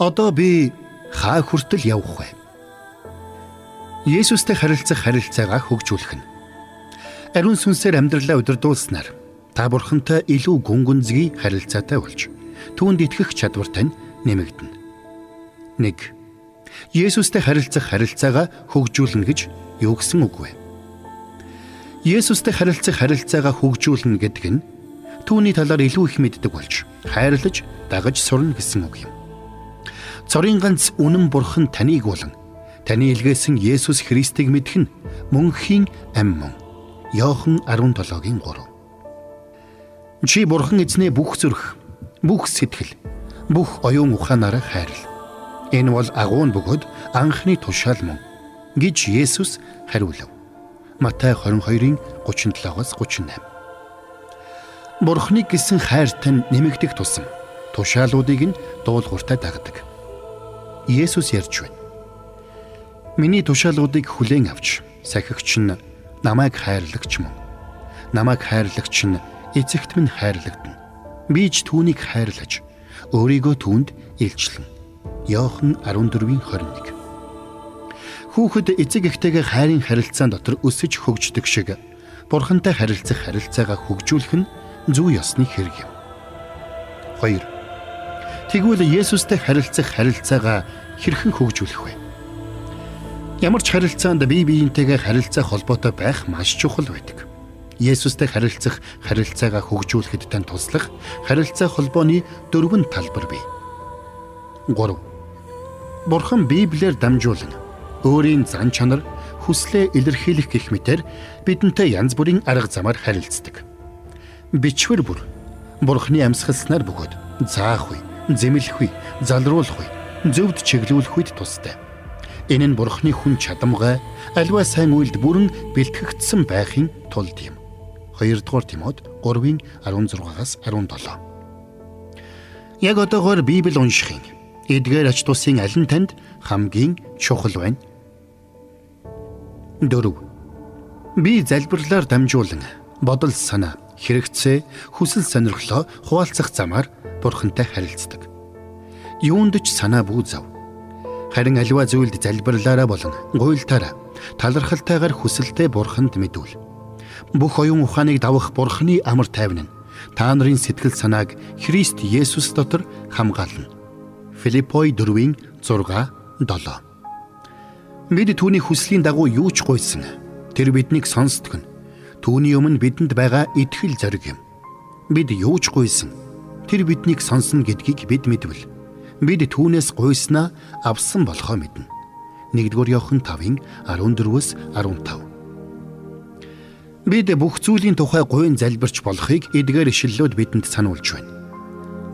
Одоо би хаа хүртэл явах вэ? Есүстэй харилцах харилцаагаа хөгжүүлэх нь. Ариун сүнсээр амьдралаа удирдуулснаар та бурхантай илүү гүн гүнзгий харилцаатай болж түүнд итгэх чадвар тань нэмэгдэнэ. 1. Есүстэй харилцах харилцаагаа хөгжүүлнэ гэж юу гэсэн үг вэ? Есүстэй харилцах харилцаагаа хөгжүүлнэ гэдэг нь түүний талаар илүү их мэддэг болж хайрлаж дагаж сурна гэсэн үг юм. Цорын ганц үнэн бурхан таныг болон таны илгээсэн Есүс Христийг мэдэх нь мөнхийн ам мөн. Йохан 17-гийн 3. Чи бурхан эзнээ бүх зүрх, бүх сэтгэл, бүх оюун ухаанаараа хайрл. Энэ бол агуун бөгөөд анхны тушаал мөн гэж Есүс хариулав. Матай 22-ын 37-аас 38. Бурхныг гисэн хайр тань нэмэгдэх тусам тушаалуудыг нь дуулууртай дагдаг. Есүс ярьж байна. Миний тушаалуудыг хүлээн авч сахигч нь намайг хайрлагч мөн. Намайг хайрлагч нь эцэгт минь хайрлагдана. Би ч түүнийг хайрлаж өөрийгөө түүнд илчлэн. Йохан 14:21. Хүүхэд эцэг эхтэйгээ хайрын харилцаан дотор өсөж хөгждөг шиг бурхантай харилцах харилцаагаа хөгжүүлэх нь зөв ёсны хэрэг юм. 2 Тэгвэл Есүстэй харилцах харилцаагаа хэрхэн хөгжүүлэх вэ? Ямар ч харилцаанд бие биентэйгээ харилцах холбоотой байх маш чухал байдаг. Есүстэй харилцах харилцаагаа хөгжүүлэхэд тань туслах харилцаа холбооны дөрвөн талбар бий. 3. Бурхан Библиэр дамжуулан өөрийн зан чанар хүслээ илэрхийлэх гэх мэтэр бидэнтэй янз бүрийн арга замаар харилцдаг. Бичвэр бүр Бурханы амьсгалснаар бөгөөд заах үе зэмлэх үе, залруулах үе, зөвд чиглүүлэх үед тустай. Энэ нь бурхны хүн чадамгай альва сайн үйлд бүрэн бэлтгэгдсэн байхын тулд юм. 2 дугаар Тимод 3-ын 16-аас 17. Яг одоогоор Библи уншихын эдгээр ач тусын аль нь танд хамгийн чухал байна? 4. Би залбирлаар дамжуулан бодол санаа, хэрэгцээ, хүсэл сонирхлоо хуваалцах замаар бурхантай харилцдаг. Юунд ч санаа бүү зав. Харин аливаа зүйлд залбирлаараа болон гуйлтаараа талархалтайгаар хүсэлтэд бурханд мэдүүл. Бүх оюун ухааныг давах бурханы амар тайван нь та нарын сэтгэл санааг Христ Есүс дотор хамгаална. Филиппой 4-ийн 6 7. Бид түүний хүслийн дагуу юу ч гуйсан. Тэр биднийг сонсдог нь. Түүний өмнө бидэнд байгаа итгэл зориг юм. Бид юу ч гуйсан тэр биднийг сонсно гэдгийг бид мэдвэл бид түүнээс гуйснаа авсан болохоо мэднэ. 1-р Иохан 5-ын 14-өөс 15. Бид бүх зүйлийн тухай гуйн залбирч болохыг эдгээр ишлэлүүд бидэнд сануулж байна.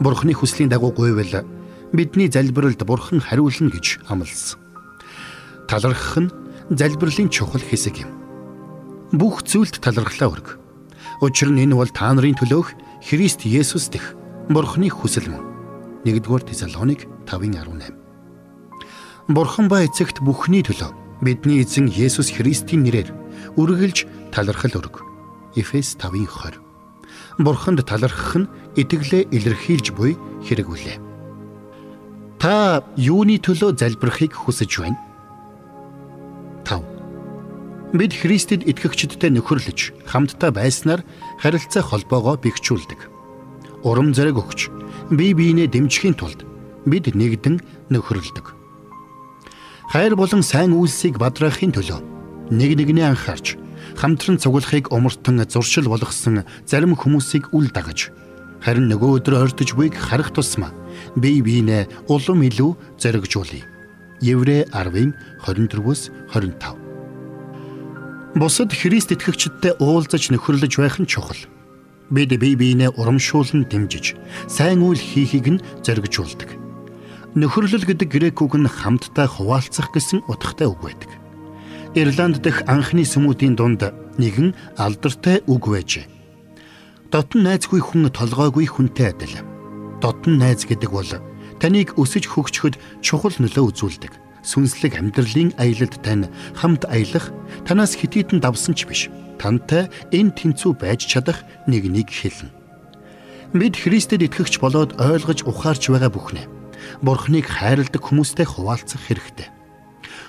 Бурхны хүслийн дагуу гуйвал бидний залбиралд Бурхан хариулна гэж амласан. Талархах нь залбирлын чухал хэсэг юм. Бүх зүйлд талархлаа өрг. Учир нь энэ бол та нарын төлөөх Христ Есүс дэх Бурхны хүсэл мөн. 1-р Тесалоник 5:18. Бурхан ба эцэгт бүхний төлөө бидний эзэн Есүс Христийн нэрээр үргэлж талархал өрг. Эфес 5:20. Бурханд талархах нь итгэлээ илэрхийлж буй хэрэг үлээ. Та юуны төлөө залбирахыг хүсэж байна? 5. Бид Христэд итгэгчдтэй нөхөрлөж хамтдаа байснаар харилцаа холбоогоо бэхжүүлдэг урам зориг өгч бие биенээ дэмжихийн тулд бид нэгдэн нөхөрлөдөг. Хайр болон сайн үйлсийг бадраахын төлөө нэг нэгнээ анхаарч хамтран цуглахыг умартан зуршил болгосон зарим хүмүүсийг үл дагаж харин нөгөө өдөр ойртож буйг харах тусмаа бие биенээ улам илүү зоригжуулъя. Еврэ 10-ын 24-өөс 25. Бусад Христ итгэгчдтэй уулзаж нөхөрлөж байх нь чухал. Бид бие биенээ урамшуулн дэмжиж сайн үйл хийхийг нь зоригжуулдаг. Нөхөрлөл гэдэг грек үг нь хамтдаа хуваалцах гэсэн утгатай үг байдаг. Ирланд дэх анхны сүмүүдийн дунд нэгэн алдартай үг байжээ. Дотн найзгүй хүн толгойгүй хүнтэй адил. Дотн найз гэдэг бол таныг өсөж хөгжөхөд чухал нөлөө үзүүлдэг. Сүнслэг амьдралын аялалд тань хамт аялах танаас хитийдэн давсан ч биш тантай энэ тэнцүү байж чадах нэг нэг хэлнэ. Бид Христэд итгэгч болоод ойлгож ухаарч байгаа бүхнээ Бурхныг хайрладаг хүмүүстэй хуваалцах хэрэгтэй.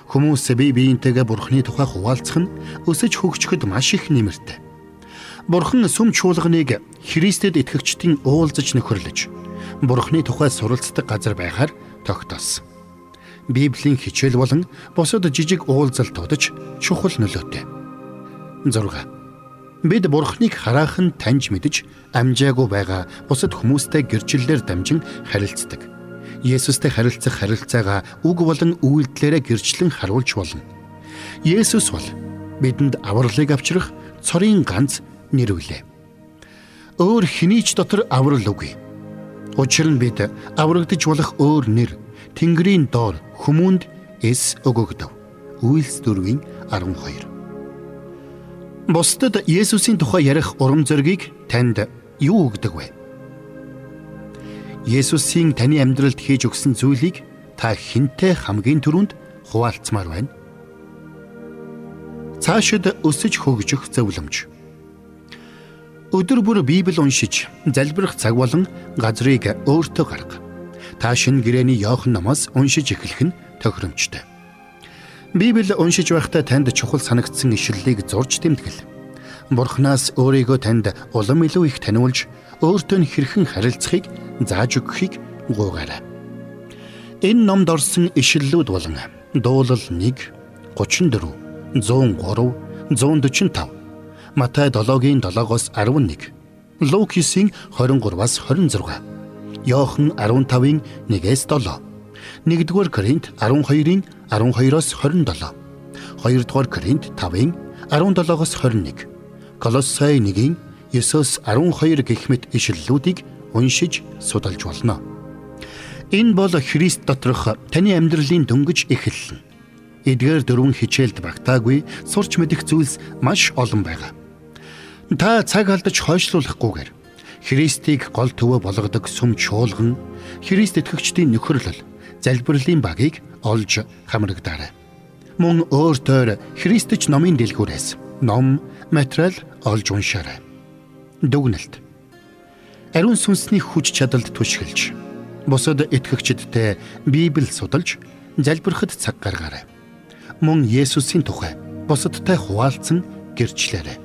Хүмүүс бие биентэйгээ Бурхны тухай хуваалцах нь өсөж хөгжөхөд маш их нэмэртэй. Бурхан сүм чуулганыг Христэд итгэгчдийн уулзаж нөхөрлөж Бурхны тухай суралцдаг газар байхаар тогтоосон. Библийн хичээл болон бусад жижиг уулзалтуудаж чухал нөлөөтэй. 6. Бид Бурхныг хараахан таньж мэдж амжаагүй байгаа бусад хүмүүстэй гэрчлэлээр дамжин харилцдаг. Есүстэй харилцах харилцаагаа үг болон үйлдэлээрээ гэрчлэн харуулж болно. Есүс бол бидэнд авралыг авчрах цорын ганц нэр үлээ. Өөр хинийч дотор аврал үгүй. Учир нь бид аврагдж болох өөр нэр Тэнгэрийн доор хүмүүнд эс өгөгдөв. Үйлс 4-ийн 12. Бусдад Есүсийн тухай ярих урам зоригийг танд юу өгдөг вэ? Есүсийн таны амьдралд хийж өгсөн зүйлийг та хинтээ хамгийн түрүүнд хуваалцмаар байна. Цаашид өсөж хөгжих зөвлөмж. Өдөр бүр Библийг уншиж, залбирах цаг болон газрыг өөртөө гарга та шинэ гэрээний Иохан номоос уншиж эхлэх нь тохиромжтой. Библи уншиж байхдаа танд чухал санагдсан ишлэлийг зурж тэмдэглэл. Бурханаас өөрийгөө танд улам илүү их таниулж, өөртөө хэрхэн харилцахыг зааж өгөхийг гуйгаарай. Энэ номд орсон ишлэлүүд болон дуулал 1, 34, 103, 145, Матай 7-гийн 7-оос 11, Лукисийн 23-аас 26 Йохан 15-ын 1-ээс 7. 1-р Коринт 12-ын 12-оос 27. 2-р Коринт 5-ын 17-оос 21. Колоссай 1-ийн 9-оос 12 гэх мэт ишлэлүүдийг уншиж судалж болно. Энэ бол Христ доторх таны амьдралын дөнгөж эхэллэн. Эдгээр дөрвөн хичээлд багтаагүй сурч мэдэх зүйлс маш олон байгаа. Та цаг алдаж хойшлуулахгүйгээр Христийг гол төвөө болгодог сүм чуулган Христ итгэгчдийн нөхөрлөл залбирлын багийг олж хамрагдаарай. Мөн өөртөө Христч номын дэлгүүрээс ном, материал олж уншаарай. Дүгнэлт. Ариун сүнсний хүч чадалд түшгэлж бусад итгэгчдтэй Библийг судалж залбирахад цаг гаргаарай. Мөн Есүсийн тухай бусадтай хуваалцсан гэрчлээрэй.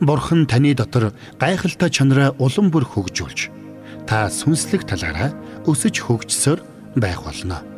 Бурхан таны дотор гайхалтай чанараа улам бүр хөгжүүлж та сүнслэг талаараа өсөж хөгжсөөр байх болно.